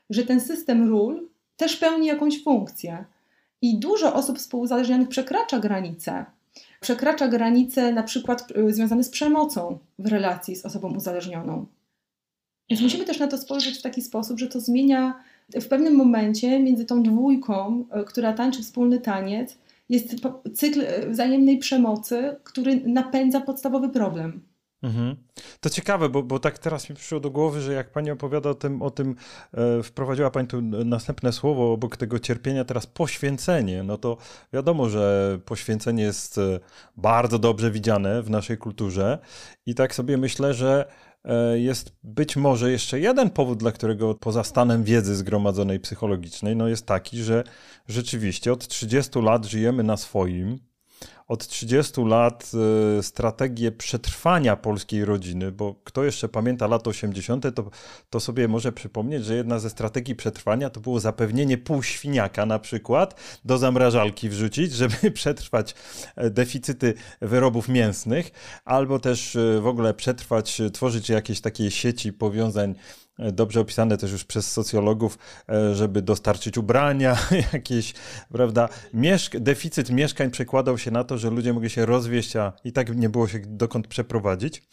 że ten system ról też pełni jakąś funkcję. I dużo osób współuzależnionych przekracza granice. Przekracza granice na przykład y, związane z przemocą w relacji z osobą uzależnioną. Więc musimy też na to spojrzeć w taki sposób, że to zmienia w pewnym momencie między tą dwójką, y, która tańczy wspólny taniec, jest cykl y, wzajemnej przemocy, który napędza podstawowy problem. Mhm. To ciekawe, bo, bo tak teraz mi przyszło do głowy, że jak pani opowiada o tym, o tym e, wprowadziła pani tu następne słowo obok tego cierpienia, teraz poświęcenie. No to wiadomo, że poświęcenie jest e, bardzo dobrze widziane w naszej kulturze i tak sobie myślę, że e, jest być może jeszcze jeden powód, dla którego poza stanem wiedzy zgromadzonej psychologicznej, no jest taki, że rzeczywiście od 30 lat żyjemy na swoim, od 30 lat y, strategię przetrwania polskiej rodziny, bo kto jeszcze pamięta lata 80., to, to sobie może przypomnieć, że jedna ze strategii przetrwania to było zapewnienie półświniaka na przykład do zamrażalki wrzucić, żeby przetrwać e, deficyty wyrobów mięsnych, albo też e, w ogóle przetrwać, e, tworzyć jakieś takie sieci powiązań dobrze opisane też już przez socjologów, e, żeby dostarczyć ubrania, jakieś, prawda, Mieszk deficyt mieszkań przekładał się na to, że ludzie mogli się rozwieść, a i tak nie było się dokąd przeprowadzić.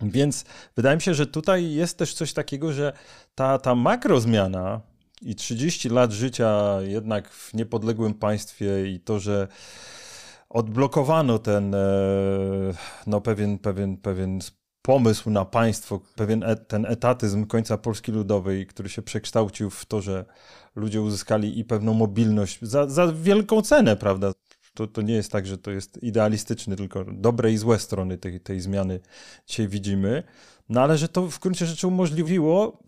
Więc wydaje mi się, że tutaj jest też coś takiego, że ta, ta makrozmiana i 30 lat życia jednak w niepodległym państwie i to, że odblokowano ten e, no, pewien, pewien, pewien pomysł na państwo, pewien et, ten etatyzm końca Polski Ludowej, który się przekształcił w to, że ludzie uzyskali i pewną mobilność za, za wielką cenę, prawda? To, to nie jest tak, że to jest idealistyczny, tylko dobre i złe strony tej, tej zmiany dzisiaj widzimy. No ale że to w gruncie rzeczy umożliwiło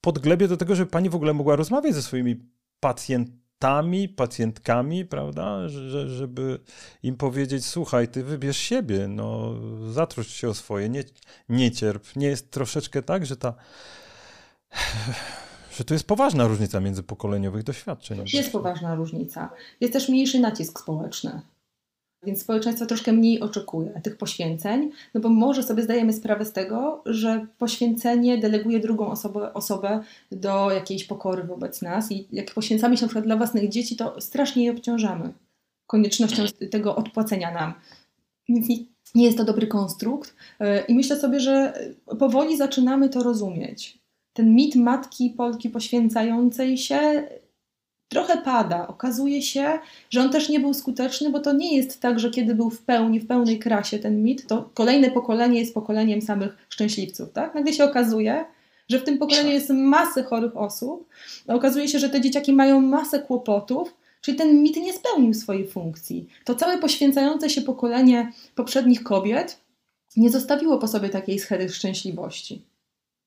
podglebie do tego, żeby pani w ogóle mogła rozmawiać ze swoimi pacjentami, pacjentami, pacjentkami, prawda, że, żeby im powiedzieć, słuchaj, ty wybierz siebie, no zatroszcz się o swoje, nie, nie cierp. Nie jest troszeczkę tak, że ta że to jest poważna różnica międzypokoleniowych doświadczeń. Jest poważna różnica. Jest też mniejszy nacisk społeczny. Więc społeczeństwo troszkę mniej oczekuje tych poświęceń, no bo może sobie zdajemy sprawę z tego, że poświęcenie deleguje drugą osobę, osobę do jakiejś pokory wobec nas i jak poświęcamy się na przykład dla własnych dzieci, to strasznie je obciążamy koniecznością tego odpłacenia nam. Więc nie jest to dobry konstrukt e, i myślę sobie, że powoli zaczynamy to rozumieć. Ten mit matki Polki poświęcającej się trochę pada. Okazuje się, że on też nie był skuteczny, bo to nie jest tak, że kiedy był w pełni, w pełnej krasie ten mit, to kolejne pokolenie jest pokoleniem samych szczęśliwców. Tak? Nagle się okazuje, że w tym pokoleniu jest masę chorych osób, okazuje się, że te dzieciaki mają masę kłopotów, czyli ten mit nie spełnił swojej funkcji. To całe poświęcające się pokolenie poprzednich kobiet nie zostawiło po sobie takiej schedy szczęśliwości.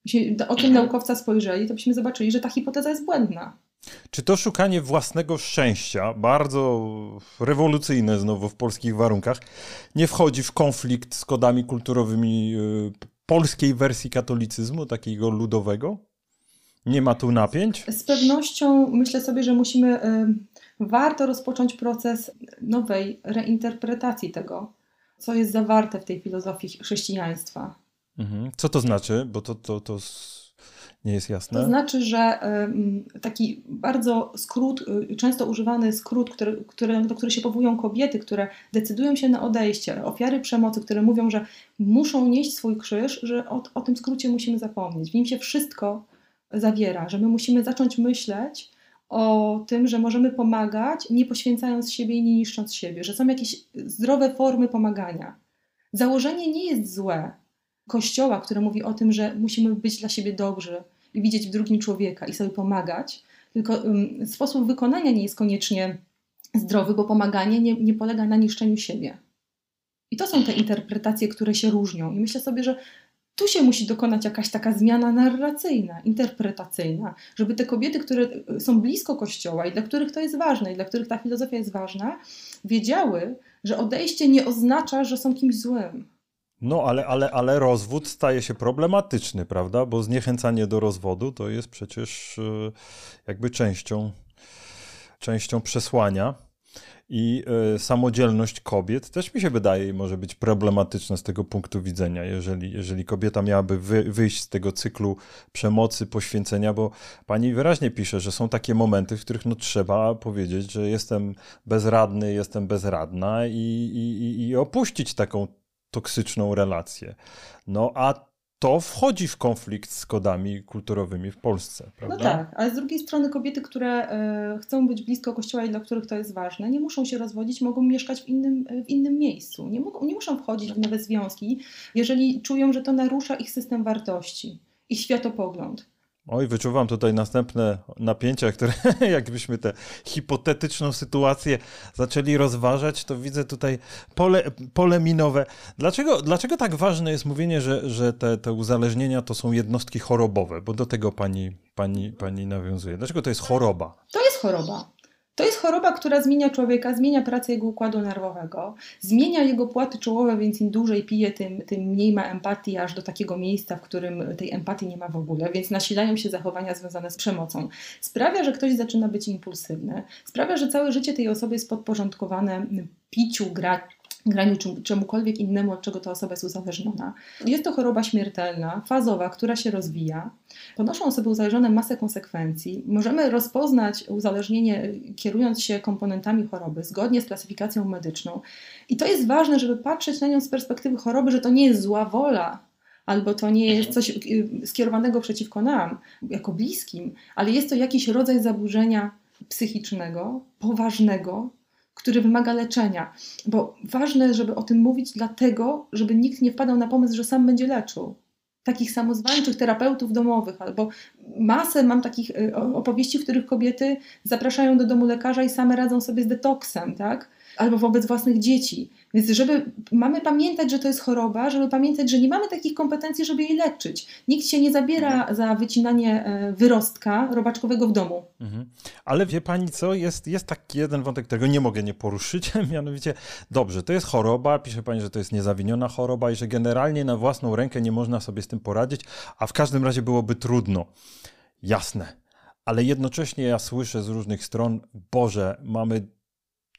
Jeśli o tym naukowca spojrzeli, to byśmy zobaczyli, że ta hipoteza jest błędna. Czy to szukanie własnego szczęścia, bardzo rewolucyjne znowu w polskich warunkach, nie wchodzi w konflikt z kodami kulturowymi y, polskiej wersji katolicyzmu, takiego ludowego? Nie ma tu napięć? Z pewnością myślę sobie, że musimy, y, warto rozpocząć proces nowej reinterpretacji tego, co jest zawarte w tej filozofii chrześcijaństwa. Mhm. Co to znaczy? Bo to, to, to nie jest jasne. To znaczy, że taki bardzo skrót, y, często używany skrót, który, który, do którego się powołują kobiety, które decydują się na odejście, ofiary przemocy, które mówią, że muszą nieść swój krzyż, że o, o tym skrócie musimy zapomnieć. W nim się wszystko zawiera, że my musimy zacząć myśleć o tym, że możemy pomagać, nie poświęcając siebie i nie niszcząc siebie, że są jakieś zdrowe formy pomagania. Założenie nie jest złe. Kościoła, które mówi o tym, że musimy być dla siebie dobrzy i widzieć w drugim człowieka i sobie pomagać, tylko um, sposób wykonania nie jest koniecznie zdrowy, bo pomaganie nie, nie polega na niszczeniu siebie. I to są te interpretacje, które się różnią. I myślę sobie, że tu się musi dokonać jakaś taka zmiana narracyjna, interpretacyjna, żeby te kobiety, które są blisko Kościoła i dla których to jest ważne, i dla których ta filozofia jest ważna, wiedziały, że odejście nie oznacza, że są kimś złym. No, ale, ale, ale rozwód staje się problematyczny, prawda? Bo zniechęcanie do rozwodu to jest przecież e, jakby częścią, częścią przesłania i y, samodzielność kobiet też mi się wydaje może być problematyczna z tego punktu widzenia, jeżeli, jeżeli kobieta miałaby wy, wyjść z tego cyklu przemocy, poświęcenia, bo pani wyraźnie pisze, że są takie momenty, w których no, trzeba powiedzieć, że jestem bezradny, jestem bezradna i, i, i opuścić taką toksyczną relację. No a to wchodzi w konflikt z kodami kulturowymi w Polsce, no prawda? No tak, ale z drugiej strony kobiety, które e, chcą być blisko kościoła i dla których to jest ważne, nie muszą się rozwodzić, mogą mieszkać w innym, w innym miejscu. Nie, mogą, nie muszą wchodzić w nowe związki, jeżeli czują, że to narusza ich system wartości, ich światopogląd. Oj, wyczuwam tutaj następne napięcia, które jakbyśmy tę hipotetyczną sytuację zaczęli rozważać, to widzę tutaj pole, pole minowe. Dlaczego, dlaczego tak ważne jest mówienie, że, że te, te uzależnienia to są jednostki chorobowe? Bo do tego pani, pani, pani nawiązuje. Dlaczego to jest choroba? To jest choroba. To jest choroba, która zmienia człowieka, zmienia pracę jego układu nerwowego, zmienia jego płaty czołowe, więc im dłużej pije, tym, tym mniej ma empatii, aż do takiego miejsca, w którym tej empatii nie ma w ogóle, więc nasilają się zachowania związane z przemocą. Sprawia, że ktoś zaczyna być impulsywny, sprawia, że całe życie tej osoby jest podporządkowane piciu, gra, graniu czemukolwiek innemu, od czego ta osoba jest uzależniona. Jest to choroba śmiertelna, fazowa, która się rozwija. Ponoszą osoby uzależnione masę konsekwencji. Możemy rozpoznać uzależnienie kierując się komponentami choroby zgodnie z klasyfikacją medyczną. I to jest ważne, żeby patrzeć na nią z perspektywy choroby, że to nie jest zła wola, albo to nie jest coś y, skierowanego przeciwko nam, jako bliskim, ale jest to jakiś rodzaj zaburzenia psychicznego, poważnego, który wymaga leczenia. Bo ważne, żeby o tym mówić, dlatego, żeby nikt nie wpadał na pomysł, że sam będzie leczył. Takich samozwańczych terapeutów domowych, albo masę mam takich y, opowieści, w których kobiety zapraszają do domu lekarza i same radzą sobie z detoksem, tak? Albo wobec własnych dzieci. Więc żeby mamy pamiętać, że to jest choroba, żeby pamiętać, że nie mamy takich kompetencji, żeby jej leczyć. Nikt się nie zabiera mhm. za wycinanie e, wyrostka robaczkowego w domu. Mhm. Ale wie pani co, jest, jest taki jeden wątek, którego nie mogę nie poruszyć, mianowicie, dobrze, to jest choroba, pisze pani, że to jest niezawiniona choroba i że generalnie na własną rękę nie można sobie z tym poradzić, a w każdym razie byłoby trudno. Jasne. Ale jednocześnie ja słyszę z różnych stron, Boże, mamy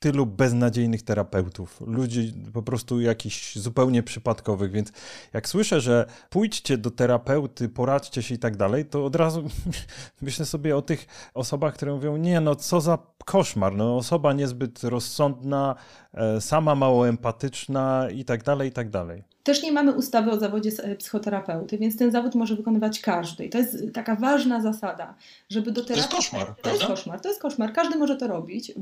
tylu beznadziejnych terapeutów, ludzi po prostu jakichś zupełnie przypadkowych, więc jak słyszę, że pójdźcie do terapeuty, poradźcie się i tak dalej, to od razu myślę sobie o tych osobach, które mówią, nie no, co za koszmar, no osoba niezbyt rozsądna, sama mało empatyczna i tak dalej, i tak dalej. Też nie mamy ustawy o zawodzie e, psychoterapeuty, więc ten zawód może wykonywać każdy. I to jest taka ważna zasada, żeby do terapii... To jest koszmar, To jest koszmar, to jest koszmar. Każdy może to robić,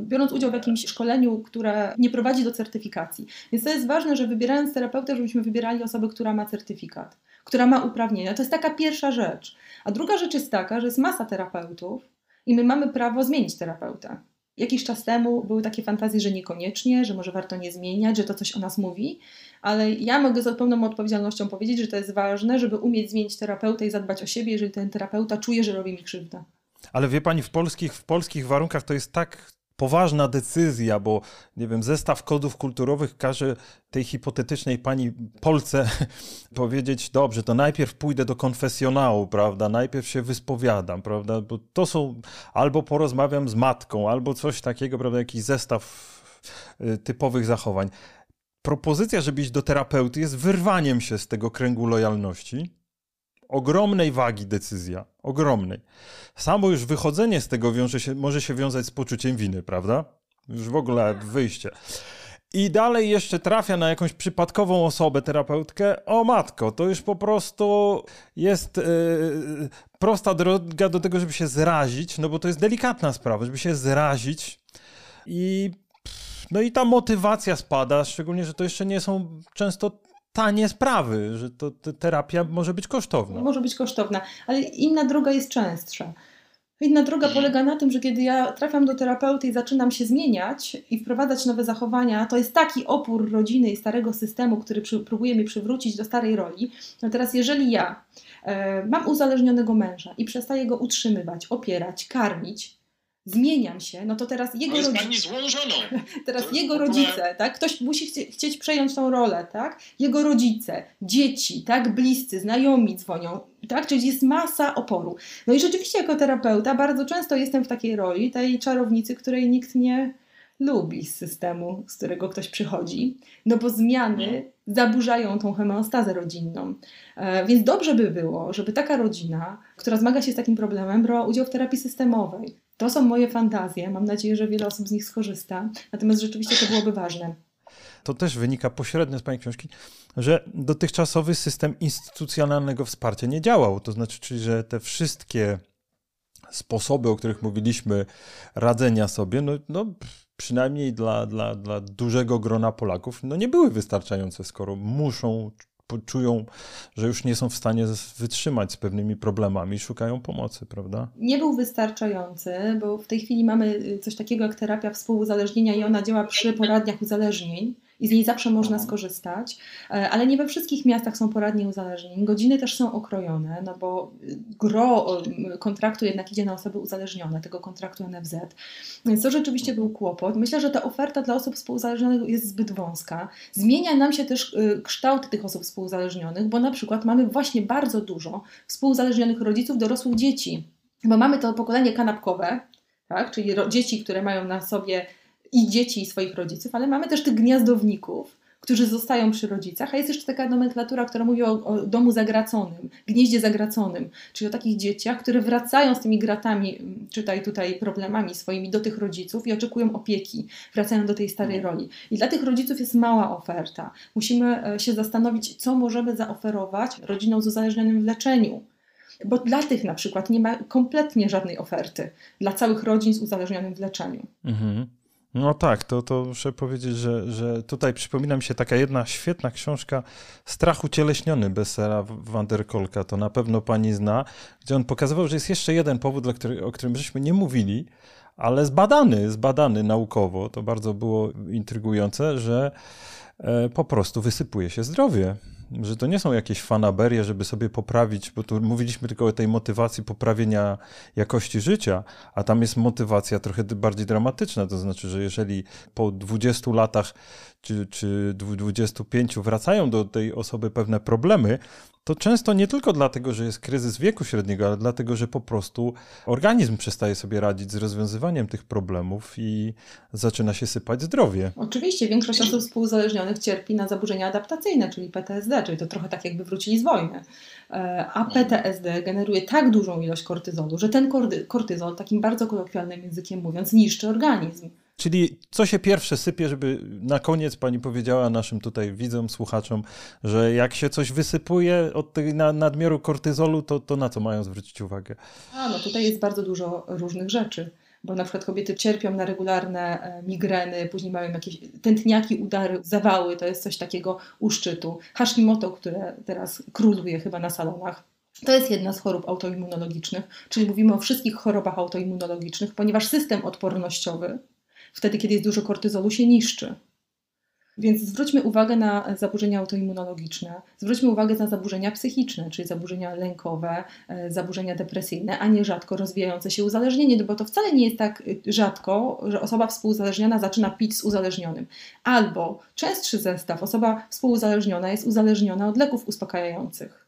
biorąc udział w jakimś szkoleniu, które nie prowadzi do certyfikacji. Więc to jest ważne, że wybierając terapeutę, żebyśmy wybierali osobę, która ma certyfikat, która ma uprawnienia. To jest taka pierwsza rzecz. A druga rzecz jest taka, że jest masa terapeutów i my mamy prawo zmienić terapeutę. Jakiś czas temu były takie fantazje, że niekoniecznie, że może warto nie zmieniać, że to coś o nas mówi, ale ja mogę z pełną odpowiedzialnością powiedzieć, że to jest ważne, żeby umieć zmienić terapeutę i zadbać o siebie, jeżeli ten terapeuta czuje, że robi mi krzywdę. Ale wie pani, w polskich, w polskich warunkach to jest tak poważna decyzja, bo nie wiem, zestaw kodów kulturowych każe tej hipotetycznej pani Polce powiedzieć, dobrze, to najpierw pójdę do konfesjonału, prawda, najpierw się wyspowiadam, prawda, bo to są, albo porozmawiam z matką, albo coś takiego, prawda, jakiś zestaw y, typowych zachowań. Propozycja, żeby iść do terapeuty jest wyrwaniem się z tego kręgu lojalności, ogromnej wagi decyzja, ogromnej. Samo już wychodzenie z tego wiąże się, może się wiązać z poczuciem winy, prawda? Już w ogóle wyjście. i dalej jeszcze trafia na jakąś przypadkową osobę, terapeutkę, o matko, to już po prostu jest yy, prosta droga do tego, żeby się zrazić, no bo to jest delikatna sprawa, żeby się zrazić i no i ta motywacja spada, szczególnie, że to jeszcze nie są często tanie sprawy, że to, to terapia może być kosztowna. Może być kosztowna, ale inna droga jest częstsza. Inna droga polega na tym, że kiedy ja trafiam do terapeuty i zaczynam się zmieniać i wprowadzać nowe zachowania, to jest taki opór rodziny i starego systemu, który przy, próbuje mnie przywrócić do starej roli. No teraz, jeżeli ja e, mam uzależnionego męża i przestaję go utrzymywać, opierać, karmić, zmieniam się, no to teraz jego rodzice. pani złą żoną. Teraz jego rodzice, tak? Ktoś musi chcie, chcieć przejąć tą rolę, tak? Jego rodzice, dzieci, tak? Bliscy, znajomi dzwonią, tak? Czyli jest masa oporu. No i rzeczywiście jako terapeuta bardzo często jestem w takiej roli tej czarownicy, której nikt nie lubi z systemu, z którego ktoś przychodzi, no bo zmiany mhm. zaburzają tą homeostazę rodzinną. E, więc dobrze by było, żeby taka rodzina, która zmaga się z takim problemem, brała udział w terapii systemowej. To są moje fantazje. Mam nadzieję, że wiele osób z nich skorzysta. Natomiast rzeczywiście to byłoby ważne. To też wynika pośrednio z Pani książki, że dotychczasowy system instytucjonalnego wsparcia nie działał. To znaczy, czyli, że te wszystkie sposoby, o których mówiliśmy, radzenia sobie, no, no przynajmniej dla, dla, dla dużego grona Polaków, no nie były wystarczające, skoro muszą czują, że już nie są w stanie wytrzymać z pewnymi problemami, szukają pomocy, prawda? Nie był wystarczający, bo w tej chwili mamy y, coś takiego jak terapia współuzależnienia i ona działa przy poradniach uzależnień i z niej zawsze można skorzystać, e, ale nie we wszystkich miastach są poradnie uzależnień. Godziny też są okrojone, no bo gro kontraktu jednak idzie na osoby uzależnione, tego kontraktu NFZ. Więc to rzeczywiście był kłopot. Myślę, że ta oferta dla osób współuzależnionych jest zbyt wąska. Zmienia nam się też y, kształt tych osób współuzależnionych, bo na przykład mamy właśnie bardzo dużo współuzależnionych rodziców dorosłych dzieci, bo mamy to pokolenie kanapkowe, tak? czyli dzieci, które mają na sobie i dzieci i swoich rodziców, ale mamy też tych gniazdowników, którzy zostają przy rodzicach, a jest jeszcze taka nomenklatura, która mówi o, o, domu zagraconym, gnieździe zagraconym, czyli o takich dzieciach, które wracają z tymi gratami, czytaj tutaj problemami swoimi do tych rodziców i oczekują opieki, wracają do tej starej mhm. roli. I dla tych rodziców jest mała oferta. Musimy e, się zastanowić, co możemy zaoferować rodzinom z uzależnionym w leczeniu. Bo dla tych na przykład nie ma kompletnie żadnej oferty, dla całych rodzin z uzależnionym w leczeniu. Mhm. No tak, to, to muszę powiedzieć, że, że tutaj przypomina mi się taka jedna świetna książka Strach ucieleśniony Bessera van der Kolka, to na pewno pani zna, gdzie on pokazywał, że jest jeszcze jeden powód, o którym żeśmy nie mówili, ale zbadany, zbadany naukowo, to bardzo było intrygujące, że e, po prostu wysypuje się zdrowie że to nie są jakieś fanaberie, żeby sobie poprawić, bo tu mówiliśmy tylko o tej motywacji poprawienia jakości życia, a tam jest motywacja trochę bardziej dramatyczna, to znaczy, że jeżeli po 20 latach czy, czy 25 wracają do tej osoby pewne problemy, to często nie tylko dlatego, że jest kryzys wieku średniego, ale dlatego, że po prostu organizm przestaje sobie radzić z rozwiązywaniem tych problemów i zaczyna się sypać zdrowie. Oczywiście, większość osób współzależnionych cierpi na zaburzenia adaptacyjne, czyli PTSD, czyli to trochę tak jakby wrócili z wojny. E, a PTSD generuje tak dużą ilość kortyzolu, że ten kortyzol, takim bardzo kolokwialnym językiem mówiąc, niszczy organizm. Czyli co się pierwsze sypie, żeby na koniec pani powiedziała naszym tutaj widzom, słuchaczom, że jak się coś wysypuje od tej nadmiaru kortyzolu, to, to na co mają zwrócić uwagę? A, no tutaj jest bardzo dużo różnych rzeczy bo na przykład kobiety cierpią na regularne e, migreny, później mają jakieś tętniaki, udary, zawały, to jest coś takiego u szczytu. Hashimoto, które teraz króluje chyba na salonach. To jest jedna z chorób autoimmunologicznych, czyli mówimy o wszystkich chorobach autoimmunologicznych, ponieważ system odpornościowy wtedy, kiedy jest dużo kortyzolu, się niszczy. Więc zwróćmy uwagę na zaburzenia autoimmunologiczne, zwróćmy uwagę na zaburzenia psychiczne, czyli zaburzenia lękowe, e, zaburzenia depresyjne, a nie rzadko rozwijające się uzależnienie, no bo to wcale nie jest tak rzadko, że osoba współuzależniona zaczyna pić z uzależnionym. Albo częstszy zestaw, osoba współuzależniona jest uzależniona od leków uspokajających.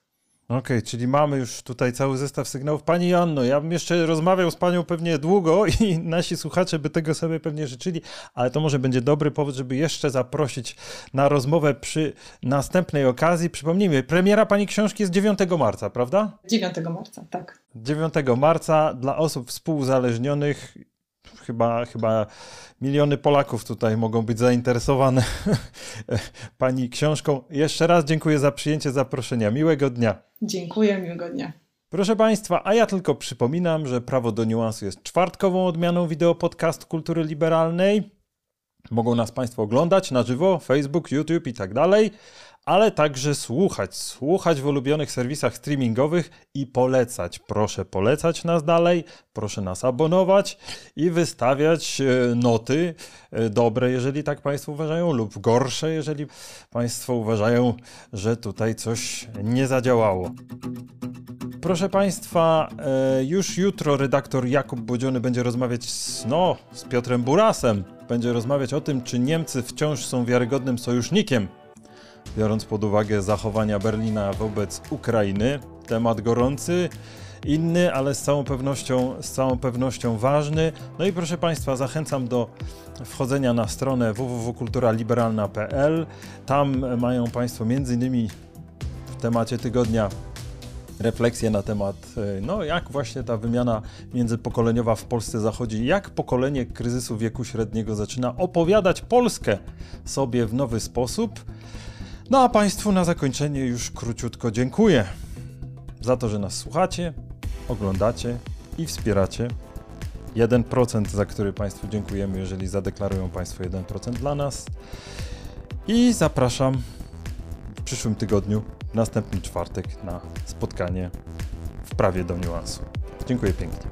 Okej, okay, czyli mamy już tutaj cały zestaw sygnałów. Pani Janno, ja bym jeszcze rozmawiał z Panią pewnie długo i nasi słuchacze by tego sobie pewnie życzyli, ale to może będzie dobry powód, żeby jeszcze zaprosić na rozmowę przy następnej okazji. Przypomnijmy, premiera Pani książki jest 9 marca, prawda? 9 marca, tak. 9 marca dla osób współuzależnionych chyba, chyba miliony Polaków tutaj mogą być zainteresowane Pani książką. Jeszcze raz dziękuję za przyjęcie zaproszenia. Miłego dnia. Dziękuję, miłego dnia. Proszę Państwa, a ja tylko przypominam, że Prawo do Niuansu jest czwartkową odmianą wideo podcastu kultury liberalnej. Mogą nas Państwo oglądać na żywo, Facebook, YouTube i tak dalej, ale także słuchać, słuchać w ulubionych serwisach streamingowych i polecać. Proszę polecać nas dalej, proszę nas abonować i wystawiać e, noty e, dobre, jeżeli tak Państwo uważają, lub gorsze, jeżeli Państwo uważają, że tutaj coś nie zadziałało. Proszę Państwa, e, już jutro redaktor Jakub Bodziony będzie rozmawiać z, no, z Piotrem Burasem. Będzie rozmawiać o tym, czy Niemcy wciąż są wiarygodnym sojusznikiem biorąc pod uwagę zachowania Berlina wobec Ukrainy. Temat gorący, inny, ale z całą pewnością, z całą pewnością ważny. No i proszę Państwa, zachęcam do wchodzenia na stronę www.kulturaliberalna.pl. Tam mają Państwo między innymi w temacie tygodnia refleksję na temat, no jak właśnie ta wymiana międzypokoleniowa w Polsce zachodzi, jak pokolenie kryzysu wieku średniego zaczyna opowiadać Polskę sobie w nowy sposób. No a Państwu na zakończenie już króciutko dziękuję za to, że nas słuchacie, oglądacie i wspieracie. 1%, za który Państwu dziękujemy, jeżeli zadeklarują Państwo 1% dla nas. I zapraszam w przyszłym tygodniu, następny czwartek, na spotkanie w prawie do niuansu. Dziękuję pięknie.